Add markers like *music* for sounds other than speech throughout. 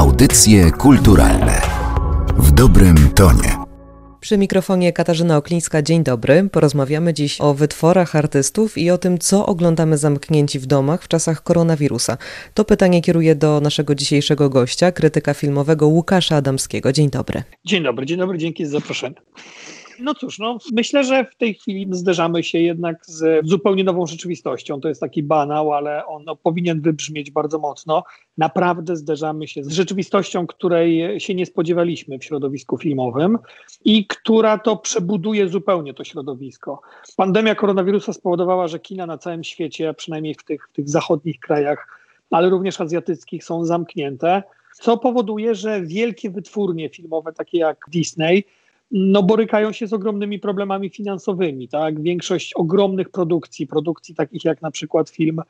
Audycje kulturalne w dobrym tonie. Przy mikrofonie Katarzyna Oklińska, dzień dobry. Porozmawiamy dziś o wytworach artystów i o tym, co oglądamy zamknięci w domach w czasach koronawirusa. To pytanie kieruję do naszego dzisiejszego gościa, krytyka filmowego Łukasza Adamskiego. Dzień dobry. Dzień dobry, dzień dobry, dzięki za zaproszenie. No cóż, no, myślę, że w tej chwili zderzamy się jednak z zupełnie nową rzeczywistością. To jest taki banał, ale on no, powinien wybrzmieć bardzo mocno. Naprawdę zderzamy się z rzeczywistością, której się nie spodziewaliśmy w środowisku filmowym i która to przebuduje zupełnie to środowisko. Pandemia koronawirusa spowodowała, że kina na całym świecie, przynajmniej w tych, w tych zachodnich krajach, ale również azjatyckich, są zamknięte co powoduje, że wielkie wytwórnie filmowe, takie jak Disney, no, borykają się z ogromnymi problemami finansowymi. Tak? Większość ogromnych produkcji, produkcji takich jak na przykład film,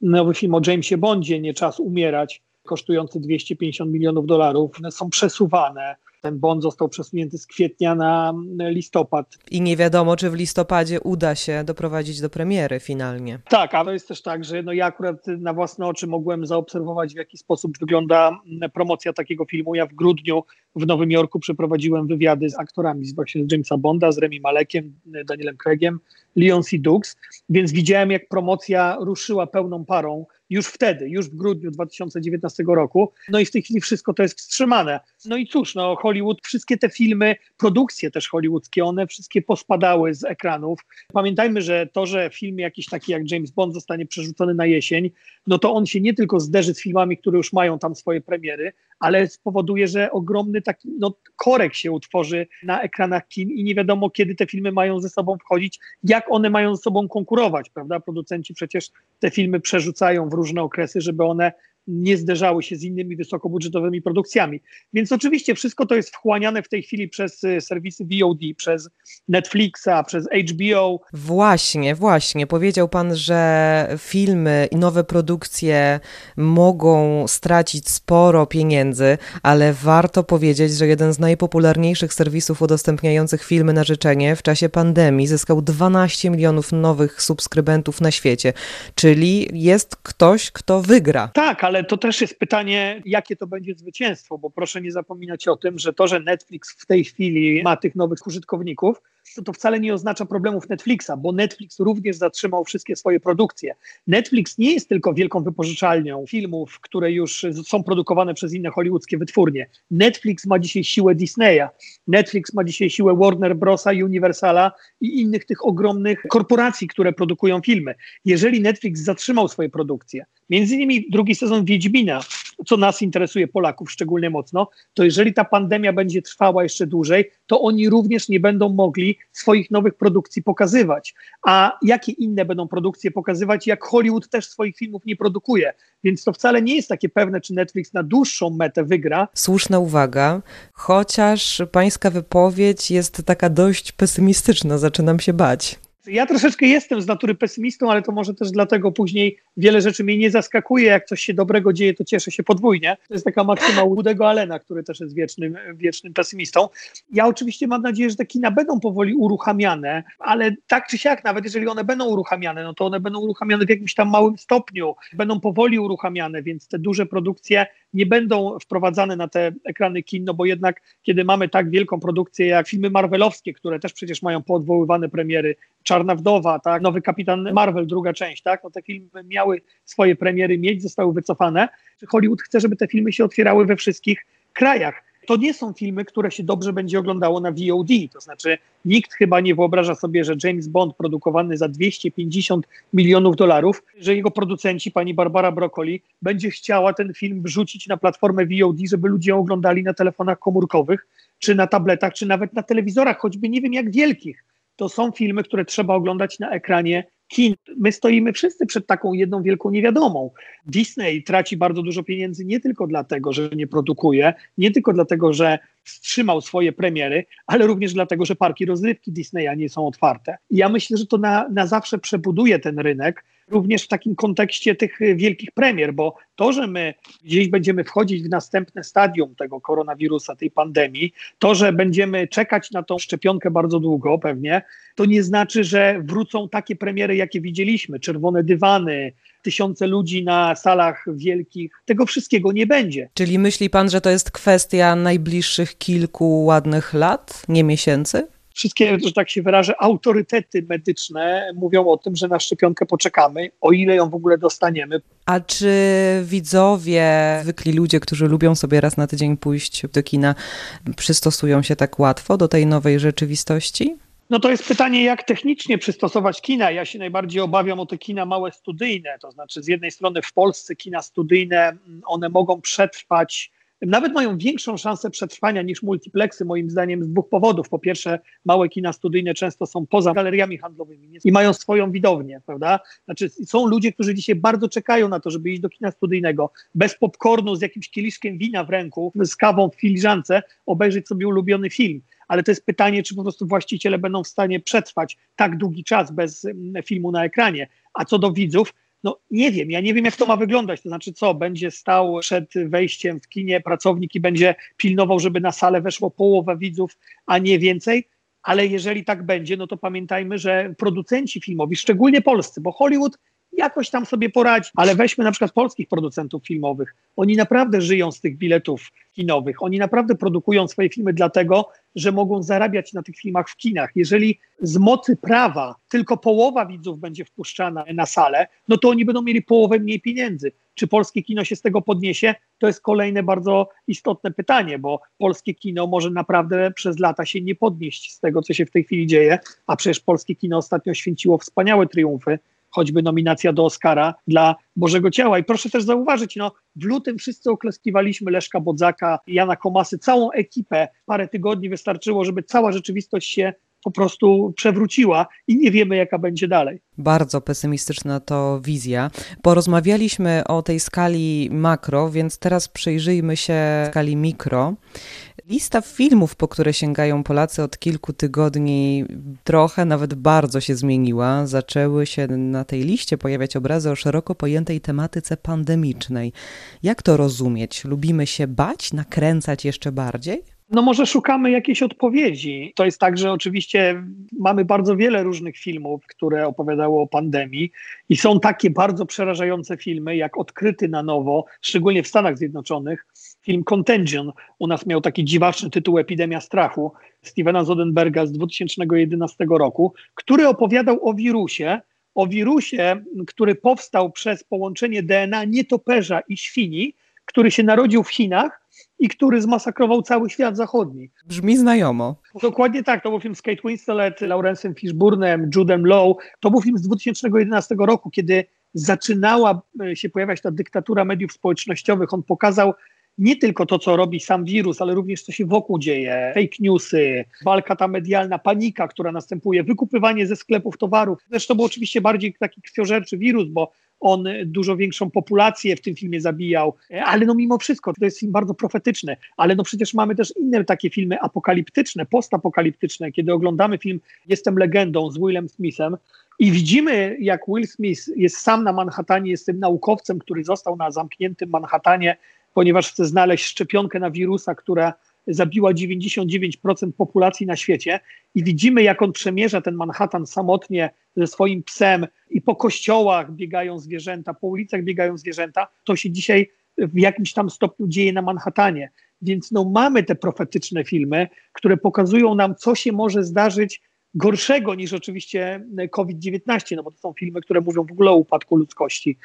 nowy film o Jamesie Bondzie, Nie czas umierać, kosztujący 250 milionów dolarów, są przesuwane ten bond został przesunięty z kwietnia na listopad. I nie wiadomo, czy w listopadzie uda się doprowadzić do premiery finalnie. Tak, ale jest też tak, że no ja akurat na własne oczy mogłem zaobserwować, w jaki sposób wygląda promocja takiego filmu. Ja w grudniu w Nowym Jorku przeprowadziłem wywiady z aktorami z właśnie z Jamesa Bonda, z Remi Malekiem, Danielem Craigiem, Leon C. Dux, więc widziałem, jak promocja ruszyła pełną parą już wtedy, już w grudniu 2019 roku. No i w tej chwili wszystko to jest wstrzymane. No i cóż, no Hollywood, wszystkie te filmy, produkcje też hollywoodzkie, one wszystkie pospadały z ekranów. Pamiętajmy, że to, że film jakiś taki jak James Bond zostanie przerzucony na jesień, no to on się nie tylko zderzy z filmami, które już mają tam swoje premiery, ale spowoduje, że ogromny taki no, korek się utworzy na ekranach kin i nie wiadomo, kiedy te filmy mają ze sobą wchodzić, jak one mają ze sobą konkurować, prawda? Producenci przecież te filmy przerzucają w różne okresy, żeby one nie zderzały się z innymi wysokobudżetowymi produkcjami. Więc oczywiście wszystko to jest wchłaniane w tej chwili przez y, serwisy VOD, przez Netflixa, przez HBO. Właśnie, właśnie. Powiedział pan, że filmy i nowe produkcje mogą stracić sporo pieniędzy, ale warto powiedzieć, że jeden z najpopularniejszych serwisów udostępniających filmy na życzenie w czasie pandemii zyskał 12 milionów nowych subskrybentów na świecie, czyli jest ktoś, kto wygra. Tak, ale ale to też jest pytanie, jakie to będzie zwycięstwo, bo proszę nie zapominać o tym, że to, że Netflix w tej chwili ma tych nowych użytkowników, to, wcale nie oznacza problemów Netflixa, bo Netflix również zatrzymał wszystkie swoje produkcje. Netflix nie jest tylko wielką wypożyczalnią filmów, które już są produkowane przez inne hollywoodzkie wytwórnie. Netflix ma dzisiaj siłę Disneya, Netflix ma dzisiaj siłę Warner Brosa, Universala i innych tych ogromnych korporacji, które produkują filmy. Jeżeli Netflix zatrzymał swoje produkcje, między innymi drugi sezon Wiedźmina, co nas interesuje Polaków szczególnie mocno, to jeżeli ta pandemia będzie trwała jeszcze dłużej, to oni również nie będą mogli swoich nowych produkcji pokazywać. A jakie inne będą produkcje pokazywać, jak Hollywood też swoich filmów nie produkuje? Więc to wcale nie jest takie pewne, czy Netflix na dłuższą metę wygra. Słuszna uwaga, chociaż pańska wypowiedź jest taka dość pesymistyczna, zaczynam się bać. Ja troszeczkę jestem z natury pesymistą, ale to może też dlatego później wiele rzeczy mnie nie zaskakuje. Jak coś się dobrego dzieje, to cieszę się podwójnie. To jest taka maksyma Woodego Allena, który też jest wiecznym, wiecznym pesymistą. Ja oczywiście mam nadzieję, że te kina będą powoli uruchamiane, ale tak czy siak, nawet jeżeli one będą uruchamiane, no to one będą uruchamiane w jakimś tam małym stopniu, będą powoli uruchamiane, więc te duże produkcje nie będą wprowadzane na te ekrany kin, no bo jednak kiedy mamy tak wielką produkcję jak filmy marvelowskie, które też przecież mają poodwoływane premiery, Czarna Wdowa, tak, Nowy Kapitan Marvel, druga część, tak, no te filmy miały swoje premiery mieć, zostały wycofane. Hollywood chce, żeby te filmy się otwierały we wszystkich krajach. To nie są filmy, które się dobrze będzie oglądało na VOD. To znaczy, nikt chyba nie wyobraża sobie, że James Bond produkowany za 250 milionów dolarów, że jego producenci, pani Barbara Broccoli, będzie chciała ten film wrzucić na platformę VOD, żeby ludzie oglądali na telefonach komórkowych, czy na tabletach, czy nawet na telewizorach, choćby nie wiem jak wielkich to są filmy, które trzeba oglądać na ekranie kin. My stoimy wszyscy przed taką jedną wielką niewiadomą. Disney traci bardzo dużo pieniędzy nie tylko dlatego, że nie produkuje, nie tylko dlatego, że wstrzymał swoje premiery, ale również dlatego, że parki rozrywki Disneya nie są otwarte. I ja myślę, że to na, na zawsze przebuduje ten rynek, również w takim kontekście tych wielkich premier, bo to, że my gdzieś będziemy wchodzić w następne stadium tego koronawirusa, tej pandemii, to, że będziemy czekać na tą szczepionkę bardzo długo pewnie, to nie znaczy, że wrócą takie premiery, jakie widzieliśmy, czerwone dywany, tysiące ludzi na salach wielkich. Tego wszystkiego nie będzie. Czyli myśli pan, że to jest kwestia najbliższych kilku ładnych lat, nie miesięcy? Wszystkie, że tak się wyrażę, autorytety medyczne mówią o tym, że na szczepionkę poczekamy, o ile ją w ogóle dostaniemy. A czy widzowie, zwykli ludzie, którzy lubią sobie raz na tydzień pójść do kina, przystosują się tak łatwo do tej nowej rzeczywistości? No to jest pytanie, jak technicznie przystosować kina. Ja się najbardziej obawiam o te kina małe studyjne, to znaczy z jednej strony w Polsce kina studyjne, one mogą przetrwać nawet mają większą szansę przetrwania niż multiplexy, moim zdaniem, z dwóch powodów. Po pierwsze, małe kina studyjne często są poza galeriami handlowymi i mają swoją widownię, prawda? Znaczy, są ludzie, którzy dzisiaj bardzo czekają na to, żeby iść do kina studyjnego, bez popcornu, z jakimś kieliszkiem wina w ręku, z kawą w filiżance, obejrzeć sobie ulubiony film ale to jest pytanie, czy po prostu właściciele będą w stanie przetrwać tak długi czas bez mm, filmu na ekranie. A co do widzów, no nie wiem, ja nie wiem jak to ma wyglądać, to znaczy co, będzie stał przed wejściem w kinie pracownik i będzie pilnował, żeby na salę weszło połowa widzów, a nie więcej, ale jeżeli tak będzie, no to pamiętajmy, że producenci filmowi, szczególnie polscy, bo Hollywood jakoś tam sobie poradzi. Ale weźmy na przykład polskich producentów filmowych. Oni naprawdę żyją z tych biletów kinowych. Oni naprawdę produkują swoje filmy dlatego, że mogą zarabiać na tych filmach w kinach. Jeżeli z mocy prawa tylko połowa widzów będzie wpuszczana na salę, no to oni będą mieli połowę mniej pieniędzy. Czy polskie kino się z tego podniesie? To jest kolejne bardzo istotne pytanie, bo polskie kino może naprawdę przez lata się nie podnieść z tego, co się w tej chwili dzieje, a przecież polskie kino ostatnio święciło wspaniałe triumfy choćby nominacja do Oscara dla Bożego Ciała. I proszę też zauważyć, no, w lutym wszyscy oklaskiwaliśmy Leszka Bodzaka, Jana Komasy, całą ekipę. Parę tygodni wystarczyło, żeby cała rzeczywistość się po prostu przewróciła i nie wiemy, jaka będzie dalej. Bardzo pesymistyczna to wizja. Porozmawialiśmy o tej skali makro, więc teraz przyjrzyjmy się skali mikro. Lista filmów, po które sięgają Polacy od kilku tygodni, trochę, nawet bardzo się zmieniła. Zaczęły się na tej liście pojawiać obrazy o szeroko pojętej tematyce pandemicznej. Jak to rozumieć? Lubimy się bać, nakręcać jeszcze bardziej? No może szukamy jakiejś odpowiedzi. To jest tak, że oczywiście mamy bardzo wiele różnych filmów, które opowiadały o pandemii i są takie bardzo przerażające filmy, jak Odkryty na nowo, szczególnie w Stanach Zjednoczonych, film Contagion. U nas miał taki dziwaczny tytuł Epidemia strachu Stevena Zodenberga z 2011 roku, który opowiadał o wirusie, o wirusie, który powstał przez połączenie DNA nietoperza i świni, który się narodził w Chinach i który zmasakrował cały świat zachodni. Brzmi znajomo. Dokładnie tak, to był film z Kate Winslet, Lawrence'em Fishburnem, Judem Lowe. To był film z 2011 roku, kiedy zaczynała e, się pojawiać ta dyktatura mediów społecznościowych. On pokazał nie tylko to, co robi sam wirus, ale również co się wokół dzieje, fake newsy, walka ta medialna, panika, która następuje, wykupywanie ze sklepów towarów. Zresztą był oczywiście bardziej taki krwiożerczy wirus, bo on dużo większą populację w tym filmie zabijał, ale no mimo wszystko, to jest film bardzo profetyczny, ale no przecież mamy też inne takie filmy apokaliptyczne, postapokaliptyczne, kiedy oglądamy film Jestem legendą z Willem Smithem i widzimy, jak Will Smith jest sam na Manhattanie, jest tym naukowcem, który został na zamkniętym Manhattanie, ponieważ chce znaleźć szczepionkę na wirusa, która zabiła 99% populacji na świecie i widzimy, jak on przemierza ten Manhattan samotnie ze swoim psem i po kościołach biegają zwierzęta, po ulicach biegają zwierzęta, to się dzisiaj w jakimś tam stopniu dzieje na Manhattanie. Więc no, mamy te profetyczne filmy, które pokazują nam, co się może zdarzyć gorszego niż oczywiście COVID-19, no bo to są filmy, które mówią w ogóle o upadku ludzkości.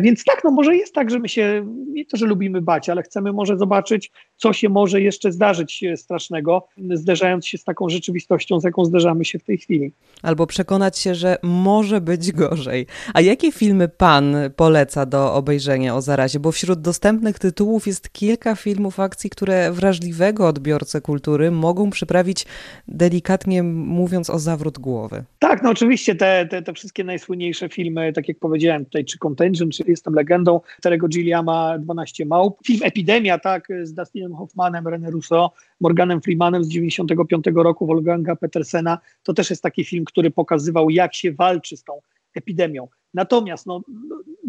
Więc tak, no może jest tak, że my się nie to, że lubimy bać, ale chcemy może zobaczyć, co się może jeszcze zdarzyć strasznego, zderzając się z taką rzeczywistością, z jaką zderzamy się w tej chwili. Albo przekonać się, że może być gorzej. A jakie filmy pan poleca do obejrzenia o zarazie? Bo wśród dostępnych tytułów jest kilka filmów akcji, które wrażliwego odbiorcę kultury mogą przyprawić, delikatnie mówiąc, o zawrót głowy. Tak, no oczywiście te, te, te wszystkie najsłynniejsze filmy, tak jak powiedziałem tutaj, czy Contention, czy Jestem legendą, Terego Gilliama 12 małp, film Epidemia, tak, z Dustinem Hoffmanem, René Russo, Morganem Freemanem z 95 roku, Wolfganga Petersena, to też jest taki film, który pokazywał, jak się walczy z tą epidemią. Natomiast no,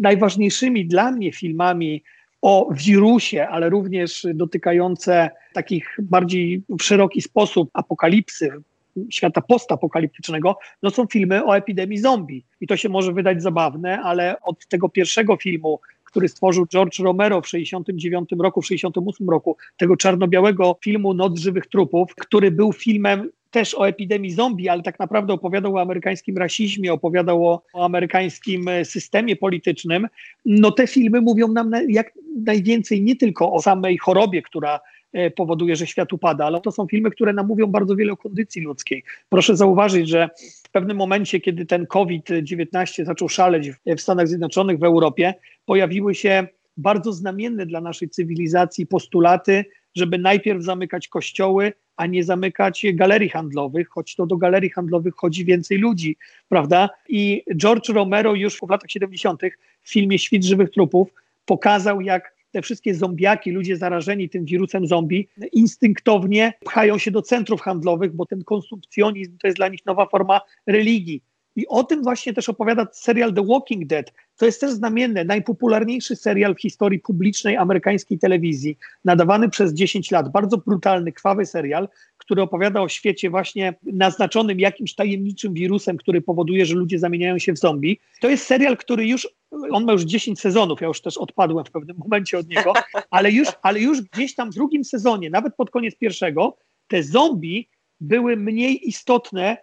najważniejszymi dla mnie filmami o wirusie, ale również dotykające takich bardziej w szeroki sposób apokalipsy, świata postapokaliptycznego, no są filmy o epidemii zombie. I to się może wydać zabawne, ale od tego pierwszego filmu, który stworzył George Romero w 69 roku, w 68 roku, tego czarno-białego filmu Noc żywych trupów, który był filmem też o epidemii zombie, ale tak naprawdę opowiadał o amerykańskim rasizmie, opowiadał o, o, amerykańskim systemie politycznym. No te filmy mówią nam na, jak najwięcej nie tylko o samej chorobie, która E, powoduje, że świat upada, ale to są filmy, które nam mówią bardzo wiele o kondycji ludzkiej. Proszę zauważyć, że w pewnym momencie, kiedy ten COVID-19 zaczął szaleć w Stanach Zjednoczonych, w Europie, pojawiły się bardzo znamienne dla naszej cywilizacji postulaty, żeby najpierw zamykać kościoły, a nie zamykać galerii handlowych, choć to do galerii handlowych chodzi więcej ludzi, prawda? I George Romero już w latach 70. w filmie Świt żywych trupów pokazał, jak te wszystkie zombiaki, ludzie zarażeni tym wirusem zombie, instynktownie pchają się do centrów handlowych, bo ten konsumpcjonizm to jest dla nich nowa forma religii. I o tym właśnie też opowiada serial The Walking Dead. To jest też znamienne, najpopularniejszy serial w historii publicznej amerykańskiej telewizji, nadawany przez 10 lat. Bardzo brutalny, krwawy serial, który opowiada o świecie właśnie naznaczonym jakimś tajemniczym wirusem, który powoduje, że ludzie zamieniają się w zombie. To jest serial, który już, on ma już 10 sezonów, ja już też odpadłem w pewnym momencie od niego, ale już, ale już gdzieś tam w drugim sezonie, nawet pod koniec pierwszego, te zombie były mniej istotne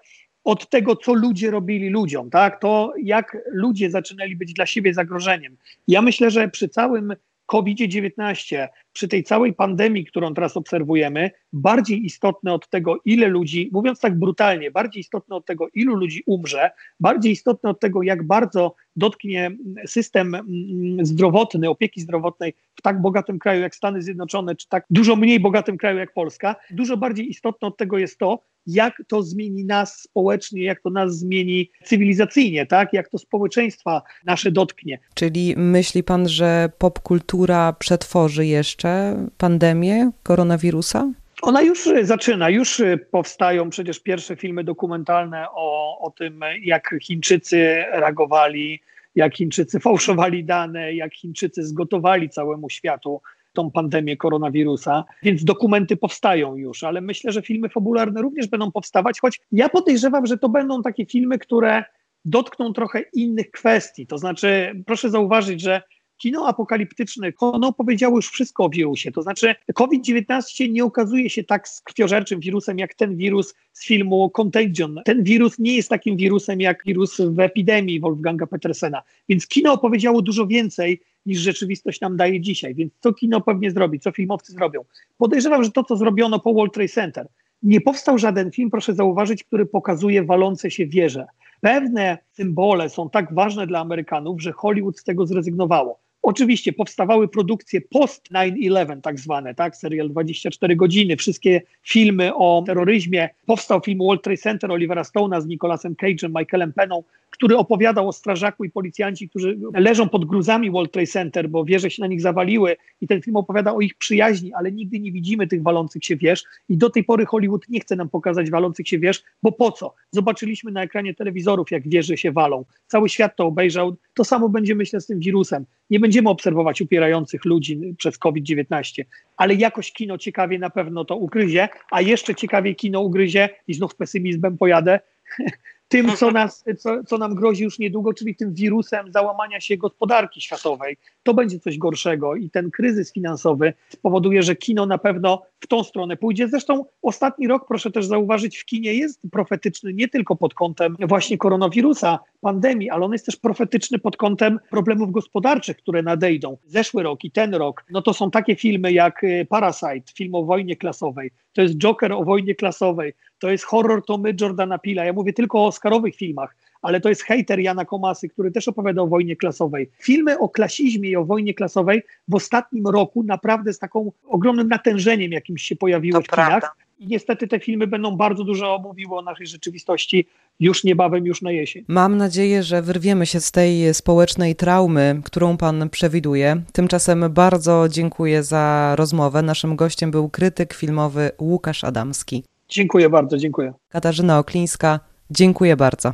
od tego, co ludzie robili ludziom, tak? To jak ludzie zaczynali być dla siebie zagrożeniem. Ja myślę, że przy całym COVID-19, przy tej całej pandemii, którą teraz obserwujemy, bardziej istotne od tego, ile ludzi, mówiąc tak brutalnie, bardziej istotne od tego, ilu ludzi umrze, bardziej istotne od tego, jak bardzo dotknie system mm, zdrowotny, opieki zdrowotnej w tak bogatym kraju jak Stany Zjednoczone, czy tak dużo mniej bogatym kraju jak Polska, dużo bardziej istotne od tego jest to, jak to zmieni nas społecznie, jak to nas zmieni cywilizacyjnie, tak? jak to społeczeństwa nasze dotknie. Czyli myśli pan, że popkultura przetworzy jeszcze pandemię koronawirusa? Ona już zaczyna, już powstają przecież pierwsze filmy dokumentalne o, o tym, jak Chińczycy reagowali, jak Chińczycy fałszowali dane, jak Chińczycy zgotowali całemu światu tą pandemię koronawirusa, więc dokumenty powstają już, ale myślę, że filmy fabularne również będą powstawać, choć ja podejrzewam, że to będą takie filmy, które dotkną trochę innych kwestii. To znaczy, proszę zauważyć, że kino apokaliptyczne, ono opowiedziało już wszystko o wirusie. To znaczy, COVID-19 nie okazuje się tak krwiożerczym wirusem jak ten wirus z filmu Contagion. Ten wirus nie jest takim wirusem jak wirus w epidemii Wolfganga Petersena. Więc kino opowiedziało dużo więcej niż rzeczywistość nam daje dzisiaj. Więc co kino pewnie zrobi, co filmowcy zrobią? Podejrzewam, że to, co zrobiono po World Trade Center, nie powstał żaden film, proszę zauważyć, który pokazuje walące się wieże. Pewne symbole są tak ważne dla Amerykanów, że Hollywood z tego zrezygnowało. Oczywiście powstawały produkcje post 9-11, tak zwane, tak? Serial 24 godziny, wszystkie filmy o terroryzmie. Powstał film World Trade Center Olivera Stone'a z Nicolasem Cage'em, Michaelem Peną, który opowiadał o strażaku i policjanci, którzy leżą pod gruzami World Trade Center, bo wieże się na nich zawaliły i ten film opowiada o ich przyjaźni, ale nigdy nie widzimy tych walących się wież i do tej pory Hollywood nie chce nam pokazać walących się wież, bo po co? Zobaczyliśmy na ekranie telewizorów, jak wieże się walą. Cały świat to obejrzał. To samo będzie, myślę, z tym wirusem. Nie będziemy obserwować upierających ludzi przez COVID-19, ale jakoś kino ciekawie na pewno to ugryzie, a jeszcze ciekawie kino ugryzie i znów pesymizmem pojadę, *laughs* tym, co, nas, co, co nam grozi już niedługo, czyli tym wirusem załamania się gospodarki światowej. To będzie coś gorszego i ten kryzys finansowy spowoduje, że kino na pewno w tą stronę pójdzie. Zresztą ostatni rok, proszę też zauważyć, w kinie jest profetyczny nie tylko pod kątem właśnie koronawirusa, pandemii, ale on jest też profetyczny pod kątem problemów gospodarczych, które nadejdą. Zeszły rok i ten rok, no to są takie filmy jak y, Parasite, film o wojnie klasowej, to jest Joker o wojnie klasowej, to jest horror Tomy Jordana Pila. Ja mówię tylko o oscarowych filmach, ale to jest hater Jana Komasy, który też opowiada o wojnie klasowej. Filmy o klasizmie i o wojnie klasowej w ostatnim roku naprawdę z taką ogromnym natężeniem jakimś się pojawiły to w kinach. Prawda. I niestety te filmy będą bardzo dużo mówiły o naszej rzeczywistości już niebawem, już na jesień. Mam nadzieję, że wyrwiemy się z tej społecznej traumy, którą Pan przewiduje. Tymczasem bardzo dziękuję za rozmowę. Naszym gościem był krytyk filmowy Łukasz Adamski. Dziękuję bardzo, dziękuję. Katarzyna Oklińska, dziękuję bardzo.